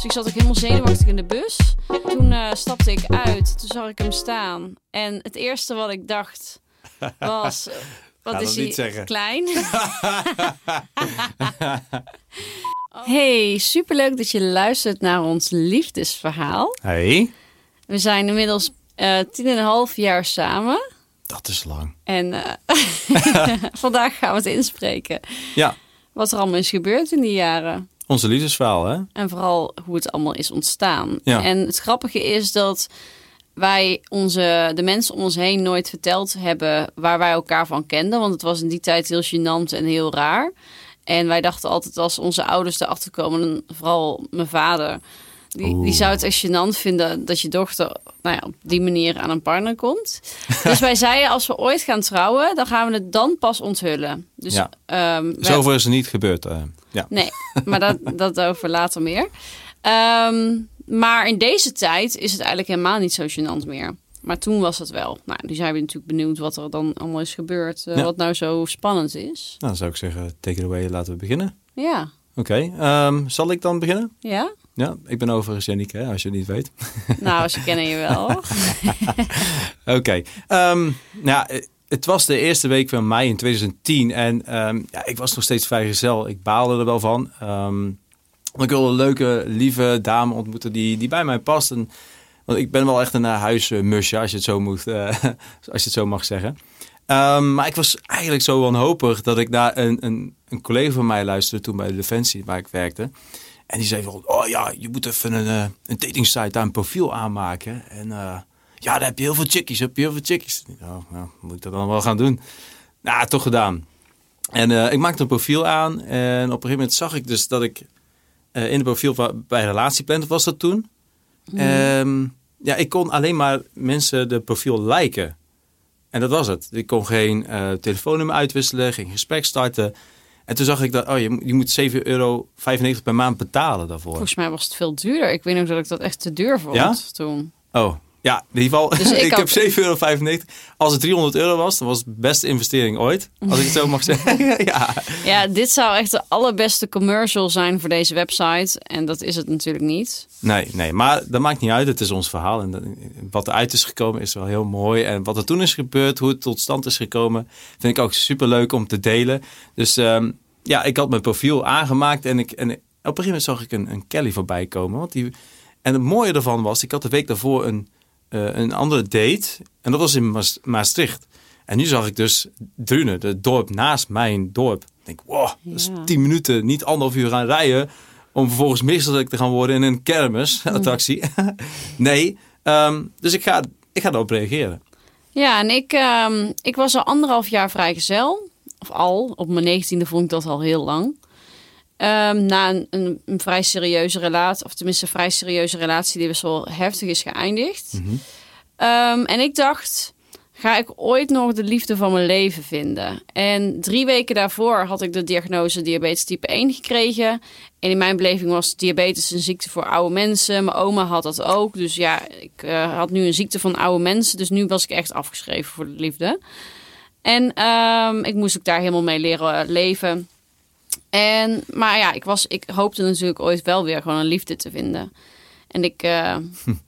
Dus ik zat ook helemaal zenuwachtig in de bus. Toen eh, stapte ik uit, toen zag ik hem staan. En het eerste wat ik dacht was... eh, Wat is hij zeggen. klein? hey, superleuk dat je luistert naar ons liefdesverhaal. Hey, We zijn inmiddels eh, tien en een half jaar samen. dat is lang. En vandaag gaan we het inspreken. Ja, Wat er allemaal is gebeurd in die jaren. Onze liefdesverhaal, hè? En vooral hoe het allemaal is ontstaan. Ja. En het grappige is dat wij onze, de mensen om ons heen nooit verteld hebben waar wij elkaar van kenden. Want het was in die tijd heel gênant en heel raar. En wij dachten altijd als onze ouders erachter komen, en vooral mijn vader... Die, die zou het echt gênant vinden dat je dochter nou ja, op die manier aan een partner komt. Dus wij zeiden, als we ooit gaan trouwen, dan gaan we het dan pas onthullen. Dus, Ja. ehm, Zoveel is er niet gebeurd. eh, ja. Nee, maar dat, dat over later meer. Ehm, maar in deze tijd is het eigenlijk helemaal niet zo gênant meer. Maar toen was het wel. Nou, nu zijn we natuurlijk benieuwd wat er dan allemaal is gebeurd. eh, Ja. Wat nou zo spannend is. Nou, dan zou ik zeggen, take it away, laten we beginnen. Ja, Oké, ehm, zal ik dan beginnen? ja. Ja, ik ben overigens Janiek, hè, als je het niet weet. Nou, ze kennen je wel. Oké. Nou, eh, het was de eerste week van mei in 2010 en ehm, ja, ik was nog steeds vrijgezel. Ik baalde er wel van. Want ik wilde een leuke, lieve dame ontmoeten die, die bij mij past. En, want ik ben wel echt een uh, huismusje, als je het zo moet, eh, als je het zo mag zeggen. Maar ik was eigenlijk zo wanhopig dat ik naar een, een, een collega van mij luisterde toen bij de Defensie, waar ik werkte. En die zei van, oh ja, je moet even een, eh, een datingsite daar een profiel aanmaken. En eh, ja, daar heb je heel veel chickies, heb je heel veel chickies. Nou, nou, moet ik dat dan wel gaan doen? Nou, toch gedaan. En eh, ik maakte een profiel aan en op een gegeven moment zag ik dus dat ik in het profiel van, bij Relatieplanner was dat toen. Ehm, ja, ik kon alleen maar mensen de profiel liken. En dat was het. Ik kon geen telefoonnummer uitwisselen, geen gesprek starten. En toen zag ik dat, oh, je, moet- je moet 7,95 euro per maand betalen daarvoor. Volgens mij was het veel duurder. Ik weet nog dat ik dat echt te duur vond Ja? toen. Oh, ja, in ieder geval. Dus ik heb 7,95 euro. Als het 300 euro was, dan was het de beste investering ooit. Als ik het zo mag zeggen. ja. Ja, dit zou echt de allerbeste commercial zijn voor deze website. En dat is het natuurlijk niet. Nee, nee, maar dat maakt niet uit. Het is ons verhaal. En wat eruit is gekomen is wel heel mooi. En wat er toen is gebeurd, hoe het tot stand is gekomen, vind ik ook super leuk om te delen. Dus ehm, ja, ik had mijn profiel aangemaakt. En, ik, en op een gegeven moment zag ik een, een Kelly voorbij komen. Want die, en het mooie ervan was, ik had de week daarvoor een, eh, een andere date. En dat was in Maas- Maastricht. En nu zag ik dus Drunen, het dorp naast mijn dorp. Ik denk, wow, dat is Ja. 10 minuten, niet anderhalf uur gaan rijden. Om vervolgens misselijk te gaan worden in een kermisattractie. nee, ehm, dus ik ga, ik ga erop reageren. Ja, en ik, ehm, ik was al anderhalf jaar vrijgezel. Of al, op mijn negentiende vond ik dat al heel lang. Ehm, na een, een, een vrij serieuze relatie, of tenminste een vrij serieuze relatie die best wel heftig is geëindigd. Ehm, en ik dacht, ga ik ooit nog de liefde van mijn leven vinden? En drie weken daarvoor had ik de diagnose diabetes type 1 gekregen. En in mijn beleving was diabetes een ziekte voor oude mensen. Mijn oma had dat ook. Dus ja, ik eh, had nu een ziekte van oude mensen. Dus nu was ik echt afgeschreven voor de liefde. En ehm, ik moest ook daar helemaal mee leren leven. En, maar ja, ik, was, ik hoopte natuurlijk ooit wel weer gewoon een liefde te vinden. En ik eh,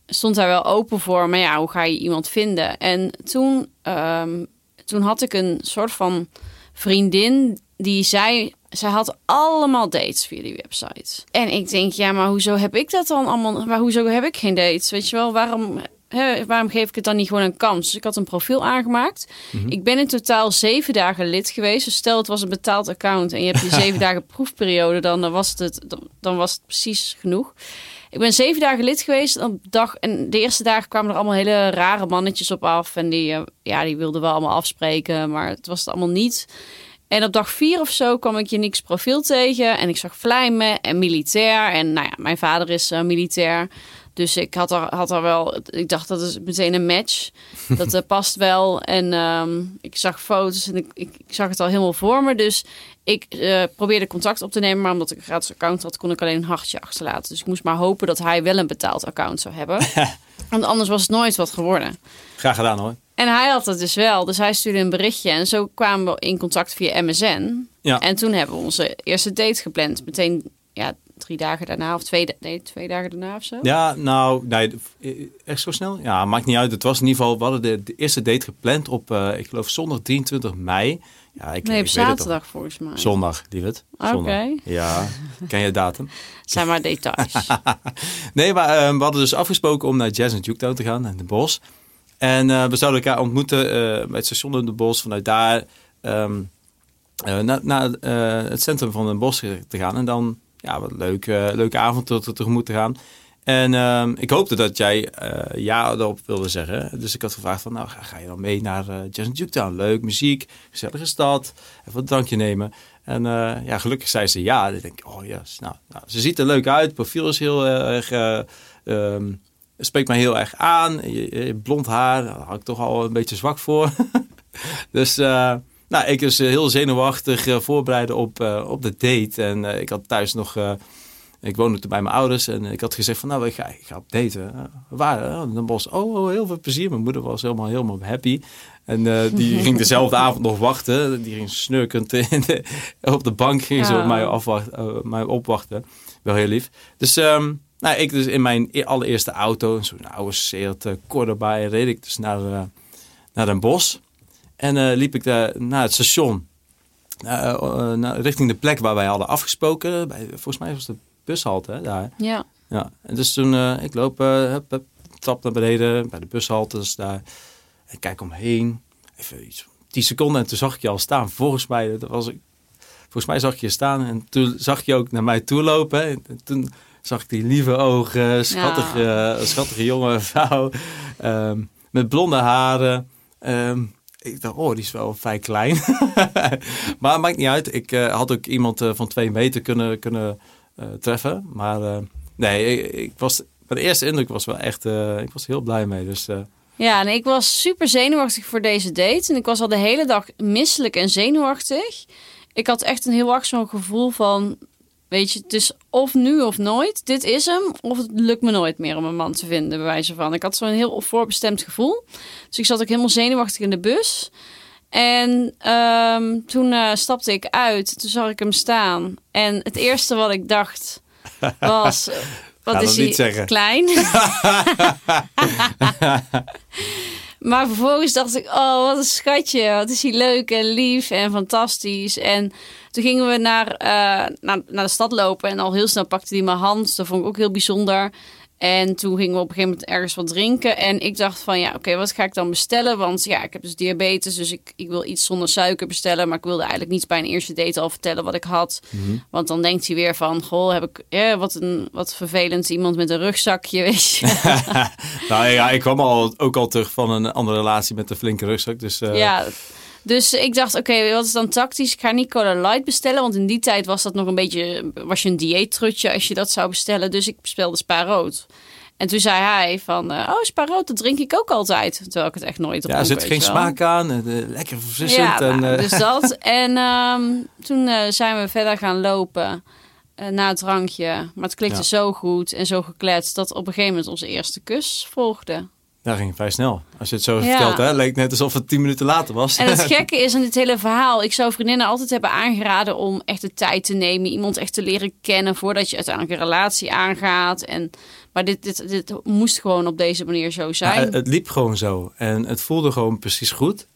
stond daar wel open voor. Maar ja, hoe ga je iemand vinden? En toen, ehm, toen had ik een soort van vriendin die zei... Zij had allemaal dates via die website. En ik denk, ja, maar hoezo heb ik dat dan allemaal? Maar hoezo heb ik geen dates? Weet je wel, waarom, hè, waarom geef ik het dan niet gewoon een kans? Dus ik had een profiel aangemaakt. Ik ben in totaal zeven dagen lid geweest. Dus stel het was een betaald account en je hebt je zeven dagen proefperiode, dan, dan, was het, dan, dan was het precies genoeg. Ik ben zeven dagen lid geweest. Op dag, en de eerste dagen kwamen er allemaal hele rare mannetjes op af. En die, eh, ja, die wilden wel allemaal afspreken, maar het was het allemaal niet. En op dag vier of zo kwam ik Janiek's profiel tegen. En ik zag vlijmen en militair. En nou ja, mijn vader is eh, militair. Dus ik had er, had er wel... Ik dacht, dat is meteen een match. Dat eh, past wel. En ehm, ik zag foto's en ik, ik, ik zag het al helemaal voor me. Dus ik eh, probeerde contact op te nemen. Maar omdat ik een gratis account had, kon ik alleen een hartje achterlaten. Dus ik moest maar hopen dat hij wel een betaald account zou hebben. Want anders was het nooit wat geworden. Graag gedaan hoor. En hij had het dus wel. Dus hij stuurde een berichtje. En zo kwamen we in contact via MSN. Ja. En toen hebben we onze eerste date gepland. Meteen ja, drie dagen daarna of twee, nee, twee dagen daarna of zo. Ja, nou, nee, echt zo snel? Ja, maakt niet uit. Het was in ieder geval, we hadden de, de eerste date gepland op, eh, ik geloof, zondag 23 mei. Ja, ik, nee, op weet het toch. zaterdag volgens mij. Zondag, lieverd. Oké. Ja, ken je datum? Zijn maar details. Nee, maar eh, we hadden dus afgesproken om naar Jazz and Juketown te gaan, in de bos. En eh, we zouden elkaar ontmoeten eh, bij het station in de bos. Vanuit daar ehm, eh, naar, het centrum van Den Bosch te gaan. En dan ja, wat leuk, eh, leuke avond te- te- tegemoet te gaan. En ehm, ik hoopte dat jij eh, ja erop wilde zeggen. Dus ik had gevraagd van, nou ga, je dan mee naar eh Jazz Juketown? Leuk, muziek, gezellige stad, even een drankje nemen. En ja, gelukkig zei ze ja. Dan denk ik, oh ja, nou, nou, ze ziet er leuk uit. Het profiel is heel erg, ehm, spreekt mij heel erg aan. Je, blond haar, daar had ik toch al een beetje zwak voor. dus nou, ik was eh, heel zenuwachtig eh, voorbereiden op, eh, op de date. En ik had thuis nog... ik woonde toen bij mijn ouders en ik had gezegd van nou, ik ga, ik ga op daten. Uh, waar? In Den Bosch. Oh, oh, heel veel plezier. Mijn moeder was helemaal, helemaal happy. En die ging dezelfde avond nog wachten. Die ging snurkend de- op de bank ging ze Ja. op mij, opwachten. Wel heel lief. Dus, ehm, nou, ik dus in mijn e- allereerste auto, zo'n oude Seat uh, Cordoba, reed ik dus naar, naar Den Bosch. En eh, liep ik daar naar het station. Naar- richting de plek waar wij hadden afgesproken. Bij, volgens mij was de bushalte hè, daar. ja. Ja, en dus toen ik loop, hup, hup, trap naar beneden bij de bushaltes daar. En kijk omheen. Even iets, 10 seconden en toen zag ik je al staan. Volgens mij, dat was ik, volgens mij zag ik je staan en toen zag je ook naar mij toe lopen. hè. En toen zag ik die lieve ogen, schattige, schattige jonge vrouw ehm, met blonde haren. Ehm, ik dacht, oh, die is wel vrij klein. maar maakt niet uit. Ik eh, had ook iemand eh, van twee meter kunnen, kunnen eh, treffen. Maar nee, ik, ik was, mijn eerste indruk was wel echt, ik was heel blij mee. Dus Ja, en ik was super zenuwachtig voor deze date. En ik was al de hele dag misselijk en zenuwachtig. Ik had echt een heel erg zo'n gevoel van... Weet je, het is of nu of nooit. Dit is hem. Of het lukt me nooit meer om een man te vinden, bij wijze van. Ik had zo'n heel voorbestemd gevoel. Dus ik zat ook helemaal zenuwachtig in de bus. En ehm, toen eh, stapte ik uit. Toen zag ik hem staan. En het eerste wat ik dacht was... Wat is hij klein? Maar vervolgens dacht ik, oh, wat een schatje. Wat is hij leuk en lief en fantastisch. En toen gingen we naar, eh, naar, naar de stad lopen. En al heel snel pakte hij mijn hand. Dat vond ik ook heel bijzonder. En toen gingen we op een gegeven moment ergens wat drinken. En ik dacht van, ja, oké, wat ga ik dan bestellen? Want ja, ik heb dus diabetes, dus ik, ik wil iets zonder suiker bestellen. Maar ik wilde eigenlijk niet bij een eerste date al vertellen wat ik had. Want dan denkt hij weer van, goh, heb ik, ja, wat, een, wat vervelend. Iemand met een rugzakje, weet je. nou ja, ik kwam al, ook al terug van een andere relatie met een flinke rugzak. Dus eh, Ja, dus ik dacht, oké, wat is dan tactisch? Ik ga niet Cola Light bestellen, want in die tijd was dat nog een beetje, was je een dieettrutje als je dat zou bestellen. Dus ik bestelde Spa Rood. En toen zei hij van, eh, oh, Spa Rood, dat drink ik ook altijd. Terwijl ik het echt nooit ja, dronk, er zit geen smaak aan. eh, lekker verfrissend. Ja, en, nou, eh, dus dat. En ehm, toen zijn we verder gaan lopen na het drankje. Maar het klikte Ja. zo goed en zo gekletst dat op een gegeven moment onze eerste kus volgde. Dat ging vrij snel. Als je het zo Ja. vertelt, hè, leek net alsof het tien minuten later was. En het gekke is aan dit hele verhaal, ik zou vriendinnen altijd hebben aangeraden om echt de tijd te nemen, iemand echt te leren kennen voordat je uiteindelijk een relatie aangaat. En, maar dit, dit, dit moest gewoon op deze manier zo zijn. het, het liep gewoon zo. En het voelde gewoon precies goed.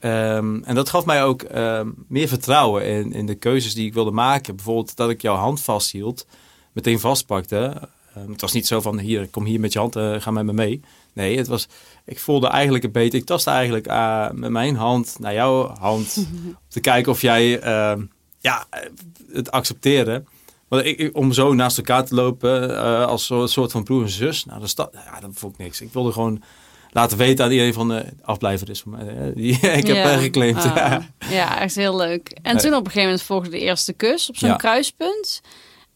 Ehm, en dat gaf mij ook ehm, meer vertrouwen in, in de keuzes die ik wilde maken. Bijvoorbeeld dat ik jouw hand vasthield, meteen vastpakte. Ehm, het was niet zo van, hier, kom hier met je hand, eh, ga met me mee. Nee, het was, ik voelde eigenlijk een beetje, ik tastte eigenlijk eh, met mijn hand naar jouw hand. om te kijken of jij ehm, ja, het accepteerde. Want ik, om zo naast elkaar te lopen eh, als een soort van broer en zus, nou, dat, sta- ja, dat vond ik niks. Ik wilde gewoon laten weten aan iedereen van eh afblijver is voor mij. Die, ik heb Ja. geclaimd. Ah, ja, echt heel leuk. En Nee. toen op een gegeven moment volgde de eerste kus op zo'n Ja. kruispunt.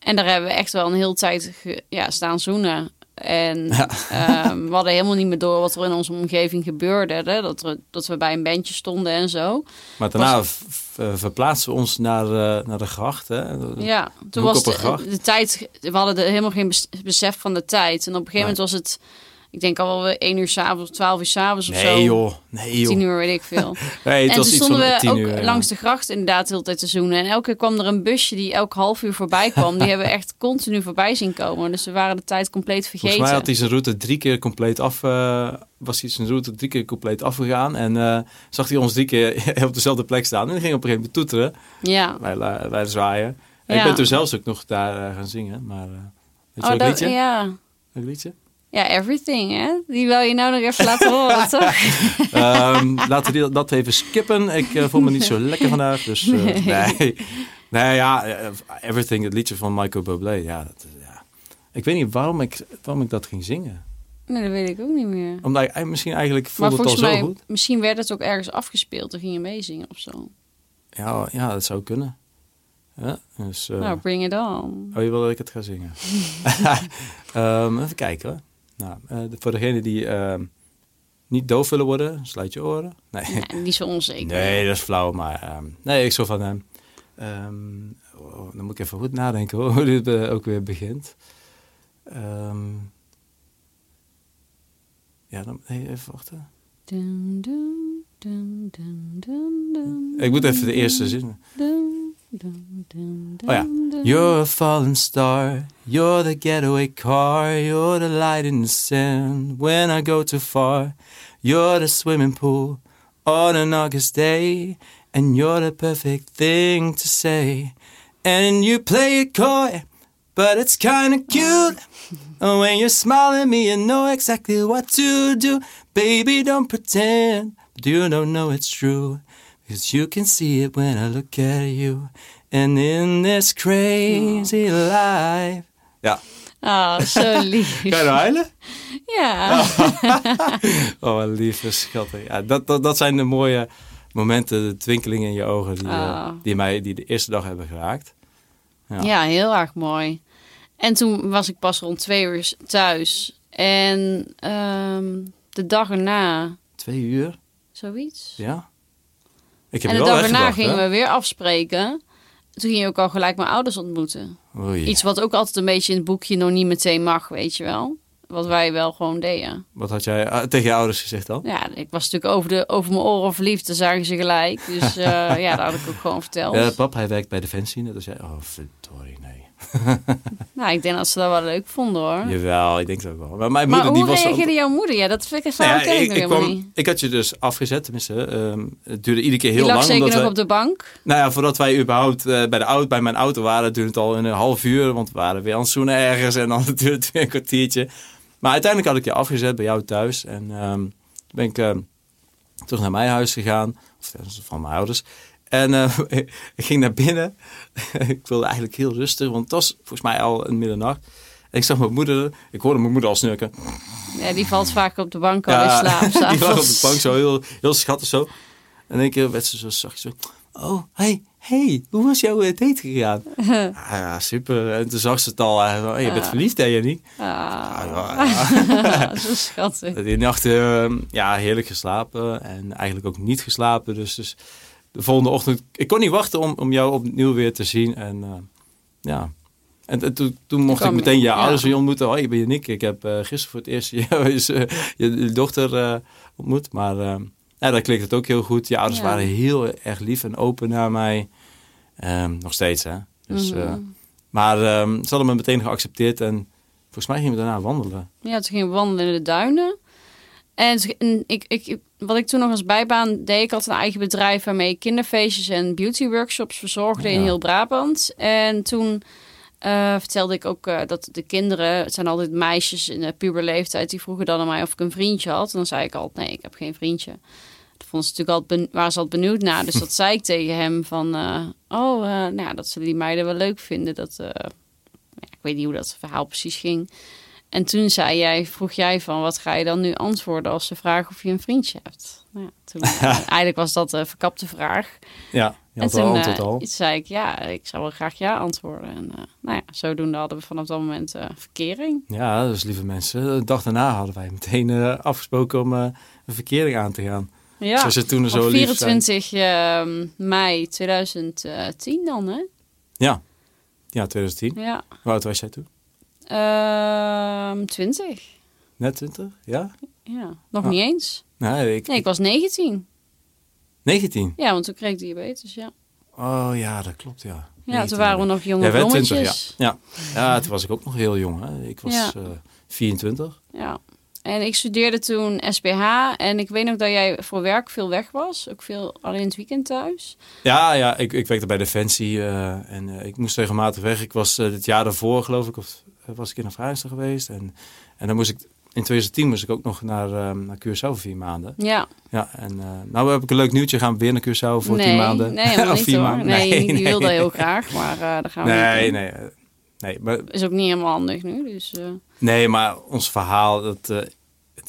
En daar hebben we echt wel een hele tijd ja, staan zoenen. En Ja. ehm, we hadden helemaal niet meer door wat er in onze omgeving gebeurde. Hè? Dat, we, dat we bij een bandje stonden en zo. maar daarna v- verplaatsen we ons naar, naar de gracht. Hè. Ja, toen was de, de tijd, we hadden er helemaal geen bes- besef van de tijd. En op een gegeven moment was het Ik denk al wel 1 uur s'avonds, 12 uur s'avonds of zo. Nee joh, nee joh. 10 uur, weet ik veel. Nee, het en was toen iets stonden we 10 ook uur, langs de gracht inderdaad de hele tijd te zoenen. En elke keer kwam er een busje die elk half uur voorbij kwam. Die hebben we echt continu voorbij zien komen. Dus we waren de tijd compleet vergeten. Volgens mij had hij zijn route drie keer compleet af. eh, was hij zijn route drie keer compleet afgegaan. En eh, zag hij ons drie keer op dezelfde plek staan. En die ging op een gegeven moment toeteren. Ja. Wij, wij zwaaien. En Ja. ik ben toen zelfs ook nog daar eh, gaan zingen. Maar je Oh, dat, liedje? ja. Welk liedje? Ja, everything, hè? Die wil je nou nog even laten horen, toch? Ehm, laten we die- dat even skippen. Ik eh, voel me niet zo lekker vandaag. Dus eh, Nee. nee. nee. ja. eh, Everything, het liedje van Michael Bublé. Ja, dat, is- ja. Ik weet niet waarom ik, waarom ik dat ging zingen. Nee, dat weet ik ook niet meer. Omdat ik misschien eigenlijk Maar voelde het al zo goed. misschien werd het ook ergens afgespeeld. Dan ging je meezingen of zo. Ja, ja, dat zou kunnen. Ja, dus, eh, Nou, bring it on. Oh, je wil dat ik het ga zingen? Ehm, even kijken hoor. Nou, eh, voor degenen die ehm, niet doof willen worden, sluit je oren. Nee, Nee, niet zo onzeker. nee dat is flauw, maar ehm, nee, ik zo van hem. Ehm, oh, dan moet ik even goed nadenken hoor, hoe dit eh, ook weer begint. Ja, dan nee, even wachten. Dun, dun, dun, Ik moet even de eerste zin. Oh dun. You're a falling star. You're the getaway car. You're the light in the sand when I go too far. You're the swimming pool on an August day. And you're the perfect thing to say. And you play it coy, but it's kinda cute. And when you smile at me, you know exactly what to do. Baby, don't pretend, but you don't know it's true. Because you can see it when I look at you. And in this crazy life. Ja, Ah, zo lief. kan je nou huilen? Ja. Oh, wat schattig. Ja, dat, dat, dat zijn de mooie momenten, de twinkelingen in je ogen die, eh, Ah. die mij die de eerste dag hebben geraakt. Ja. Ja. heel erg mooi. En toen was ik pas rond twee uur thuis. En ehm, de dag erna, Twee uur, zoiets. ja. Ik heb en je de wel dag erna weggebracht, gingen hè? we weer afspreken. Toen ging je ook al gelijk mijn ouders ontmoeten. Oei. Iets wat ook altijd een beetje in het boekje nog niet meteen mag, weet je wel. Wat wij wel gewoon deden. Wat had jij ah, tegen je ouders gezegd dan? Ja, ik was natuurlijk over, de, over mijn oren verliefd. Dat zagen ze gelijk. Dus eh, ja, dat had ik ook gewoon verteld. Ja, pap, hij werkt bij Defensie. net als jij. Oh, verdorie, nee. Nou, ik denk dat ze dat wel leuk vonden hoor. Jawel, ik denk ook wel. Maar mijn maar moeder, hoe die was... reageerde jouw moeder? Ja, dat vind ik Nou ja, ik, ik, ik, kwam, had je dus afgezet, tenminste. ehm, het duurde iedere keer heel lang. zeker omdat nog wij- op de bank. Nou ja, voordat wij überhaupt eh, bij, de auto, bij mijn auto waren, duurde het al een half uur. Want we waren weer aan het zoenen ergens en dan duurde het weer een kwartiertje. Maar uiteindelijk had ik je afgezet bij jou thuis. En toen ben ik ehm, terug naar mijn huis gegaan. Of van mijn ouders. En eh, ik ging naar binnen. ik wilde eigenlijk heel rustig, want het was volgens mij al een middernacht. En ik zag mijn moeder, ik hoorde mijn moeder al snurken. Ja, die valt vaak op de bank al in slaap. die lag op de bank zo heel, heel schattig zo. En in één keer werd ze zo zachtjes zo... Oh, hey, hey, hoe was jouw eh, date gegaan? ah, ja, super. En toen zag ze het al. Zei, hey, je bent verliefd, hè, Jenny? Ah, ja, ja. zo schattig. Die nacht eh, ja, heerlijk geslapen. En eigenlijk ook niet geslapen. Dus, dus de volgende ochtend... Ik kon niet wachten om, om jou opnieuw weer te zien. En eh, ja... En, en toen, toen mocht ik meteen je ja. ouders weer ontmoeten. Hoi, ik ben Nick. Ik heb eh, gisteren voor het eerst je, je, je dochter eh, ontmoet. Maar eh, ja, daar klikt het ook heel goed. Je ouders Ja. waren heel erg lief en open naar mij. Ehm, nog steeds, hè. Dus, Mhm. eh, maar ehm, ze hadden me meteen geaccepteerd. En volgens mij gingen we daarna wandelen. Ja, toen gingen we wandelen in de duinen. En, ik, ik, wat ik toen nog als bijbaan deed, ik had een eigen bedrijf waarmee ik kinderfeestjes en beauty workshops verzorgde in heel Brabant. En toen eh, vertelde ik ook eh, dat de kinderen, het zijn altijd meisjes in de puberleeftijd, die vroegen dan aan mij of ik een vriendje had. En dan zei ik altijd, nee, ik heb geen vriendje. Dat vond ze natuurlijk altijd, ben- waren ze altijd benieuwd naar. Dus dat zei ik tegen hem van, eh, oh, nou, ja, dat zullen die meiden wel leuk vinden. Dat, ja, ik weet niet hoe dat verhaal precies ging. En toen zei jij, vroeg jij van, wat ga je dan nu antwoorden als ze vragen of je een vriendje hebt? Nou ja, toen, eh, eigenlijk was dat een verkapte vraag. Ja, je en had al toen eh, al. zei ik, ja, ik zou wel graag ja antwoorden. En uh, nou ja, zodoende hadden we vanaf dat moment uh, verkering. Ja, dus lieve mensen. De dag daarna hadden wij meteen afgesproken om een verkering aan te gaan. Ja, Zoals toen zo op lief 24 uh, mei 2010 dan, hè? Ja, ja 2010. Ja. Hoe oud was jij toen? Uh, 20. Net 20? Ja? Ja, nog Ah. niet eens. Nee, ik, Nee, ik was 19. 19. Ja, want toen kreeg ik diabetes, ja. Oh ja, dat klopt, ja. Ja, 19, toen waren we nog jonge werd blommetjes. 20, ja. ja. Ja, toen was ik ook nog heel jong. Hè. Ik was Ja. eh 24. Ja. En ik studeerde toen SBH. En ik weet nog dat jij voor werk veel weg was. Ook veel alleen in het weekend thuis. Ja, ja ik, ik werkte bij Defensie eh, en eh, ik moest regelmatig weg. Ik was het jaar daarvoor, geloof ik, of was ik in een vrijster geweest. En, en dan moest ik, in 2010 moest ik ook nog naar, eh, naar Curaçao vier maanden. Ja, Ja, en eh, nou heb ik een leuk nieuwtje. Gaan we weer naar Curaçao voor nee, tien maanden. Nee, helemaal Of niet vier maanden. Nee, je nee, wilde nee. heel graag. Maar eh daar gaan we Nee, nee, eh, nee, maar, Is ook niet helemaal handig nu. Dus nee, maar ons verhaal, dat, het,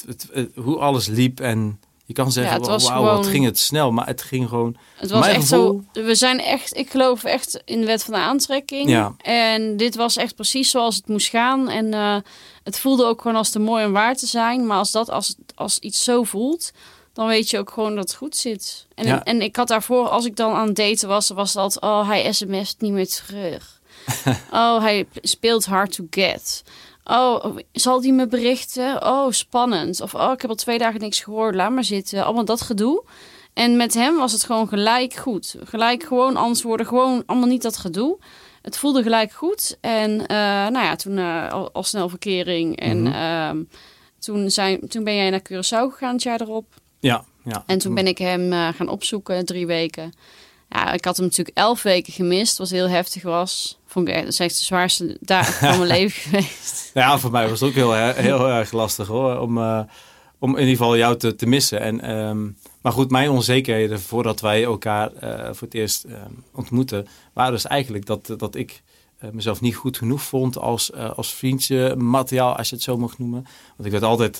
het, het- hoe alles liep en je kan zeggen, Ja, het was wauw, wat ging het snel, maar het ging gewoon... het was echt gevoel- zo... We zijn echt... Ik geloof echt in de wet van de aantrekking. Ja. En dit was echt precies zoals het moest gaan. En eh, het voelde ook gewoon als te mooi om waar te zijn. Maar als dat als, als iets zo voelt... Dan weet je ook gewoon dat het goed zit. En, Ja. en ik had daarvoor, als ik dan aan het daten was, was dat, oh, hij sms't niet meer terug. oh, hij speelt hard to get. Oh, zal die me berichten? Oh, spannend. Of oh, ik heb al twee dagen niks gehoord, laat maar zitten. Allemaal dat gedoe. En met hem was het gewoon gelijk goed. Gelijk gewoon antwoorden, gewoon allemaal niet dat gedoe. Het voelde gelijk goed. En eh, nou ja, toen eh, al, al snel verkering. En Mhm. ehm, toen, zijn, toen ben jij naar Curaçao gegaan het jaar erop. Ja, ja. En toen ben ik hem eh, gaan opzoeken, drie weken. Ja, ik had hem natuurlijk elf weken gemist, wat heel heftig was. Vond ik echt, dat is echt de zwaarste dagen van mijn leven geweest. Ja, voor mij was het ook heel, he- heel erg lastig hoor. Om, eh, om in ieder geval jou te, te missen. En, ehm, maar goed, mijn onzekerheden voordat wij elkaar eh, voor het eerst ehm, ontmoetten, waren dus eigenlijk dat, dat ik eh, mezelf niet goed genoeg vond als, eh, als vriendje materiaal, als je het zo mag noemen. Want ik werd altijd.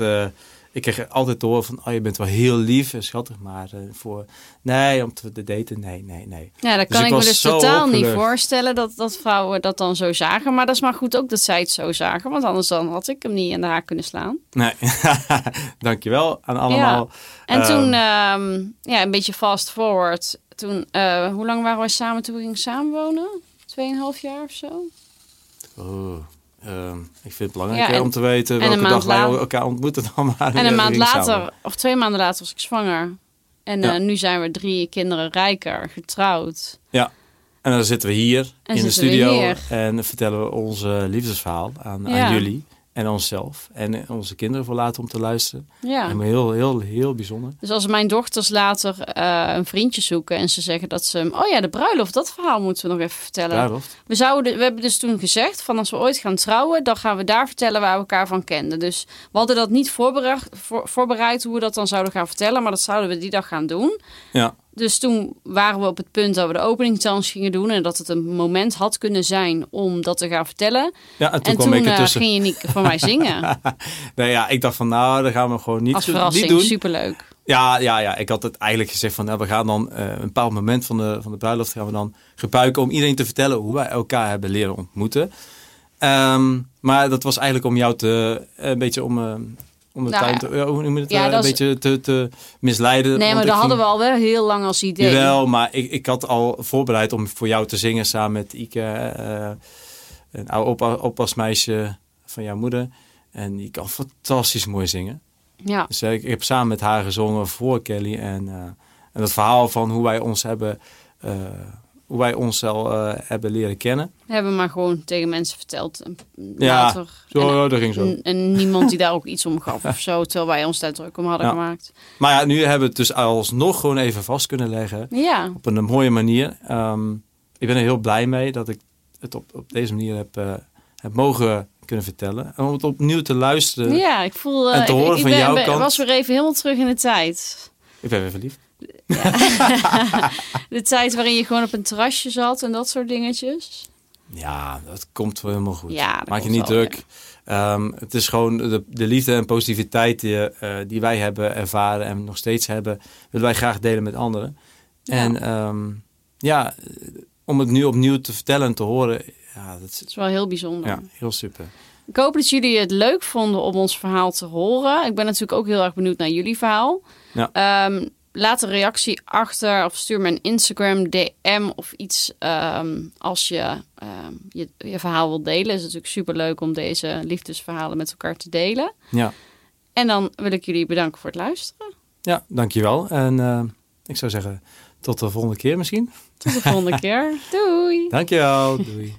Ik kreeg altijd te horen van, oh, je bent wel heel lief en schattig, maar eh, voor, nee, om te daten, nee, nee, nee. Ja, dat Dus kan ik ik, me dus totaal niet voorstellen dat, dat vrouwen dat dan zo zagen. Maar dat is maar goed ook dat zij het zo zagen, want anders dan had ik hem niet in de haak kunnen slaan. Nee, dankjewel aan allemaal. En Ehm, toen, ehm, ja, een beetje fast forward. Toen, eh, hoe lang waren wij samen toen we gingen samenwonen? Tweeënhalf jaar of zo? Oh, ehm, ik vind het belangrijk Ja, en- om te weten welke dag wij elkaar ontmoeten dan maar. En een maand later, of twee maanden later, was ik zwanger. En Ja. eh, nu zijn we drie kinderen rijker, getrouwd. En dan zitten we hier En in de studio en vertellen we onze liefdesverhaal aan, Ja. aan jullie en onszelf en onze kinderen voor later om te luisteren. Ja. En heel, heel, heel bijzonder. Dus als mijn dochters later eh, een vriendje zoeken en ze zeggen dat ze... Oh ja, de bruiloft, dat verhaal moeten we nog even vertellen. Bruiloft. We, zouden, we hebben dus toen gezegd van als we ooit gaan trouwen, dan gaan we daar vertellen waar we elkaar van kenden. Dus we hadden dat niet voorbereid, voor, voorbereid hoe we dat dan zouden gaan vertellen, maar dat zouden we die dag gaan doen. Ja. Dus toen waren we op het punt dat we de openingsdans gingen doen en dat het een moment had kunnen zijn om dat te gaan vertellen. Ja, en toen en kwam toen ik eh, ging je niet voor mij zingen. Nee, ja, ik dacht van nou, dat gaan we gewoon niet, Als niet verrassing, doen. superleuk. Ja, ja, ja, ik had het eigenlijk gezegd van nou, we gaan dan eh, een bepaald moment van de, van de bruiloft gaan we dan gebruiken om iedereen te vertellen hoe wij elkaar hebben leren ontmoeten. Ehm, maar dat was eigenlijk om jou te een beetje om, eh, om de Nou ja. noem je het, Ja, eh, een dat is- beetje te, te misleiden. Nee, maar dat hadden ging- we al wel heel lang als idee. Jawel, maar ik, ik had al voorbereid om voor jou te zingen samen met Ike, eh, een oude opa, oppasmeisje van jouw moeder. En die kan fantastisch mooi zingen. Ja. Dus eh, ik, ik heb samen met haar gezongen voor Kelly. En, eh, en het verhaal van hoe wij ons hebben, hoe wij ons al eh, hebben leren kennen. Hebben we maar gewoon tegen mensen verteld. En Ja, later. Zo, en, ja, dat ging zo. en, en niemand die daar ook iets om gaf of zo. Terwijl wij ons daar druk om hadden Ja. gemaakt. Maar ja, nu hebben we het dus alsnog gewoon even vast kunnen leggen. Ja, Op een mooie manier. Ehm, ik ben er heel blij mee dat ik het op, op deze manier heb, eh, heb mogen kunnen vertellen. En om het opnieuw te luisteren. ja ik voel... eh, En te ik- horen ik, van ben- jouw ben- kant- was weer even helemaal terug in de tijd. Ik ben weer verliefd. De tijd waarin je gewoon op een terrasje zat en dat soort dingetjes. Ja, dat komt wel helemaal goed. Ja, Maak je niet wel, druk. Ehm, het is gewoon de, de liefde en positiviteit die, eh, die wij hebben ervaren en nog steeds hebben, willen wij graag delen met anderen. Ja. En ehm, ja, om het nu opnieuw te vertellen en te horen, ja, dat is Dat is wel heel bijzonder. ja, heel super. Ik hoop dat jullie het leuk vonden om ons verhaal te horen. Ik ben natuurlijk ook heel erg benieuwd naar jullie verhaal. Ja. Ehm, laat een reactie achter of stuur me een Instagram DM of iets ehm, als je, ehm, je je verhaal wilt delen. Het is natuurlijk super leuk om deze liefdesverhalen met elkaar te delen. Ja, En dan wil ik jullie bedanken voor het luisteren. Ja, dankjewel. En uh, ik zou zeggen, tot de volgende keer misschien. Tot de volgende keer. Doei. Dankjewel. Doei.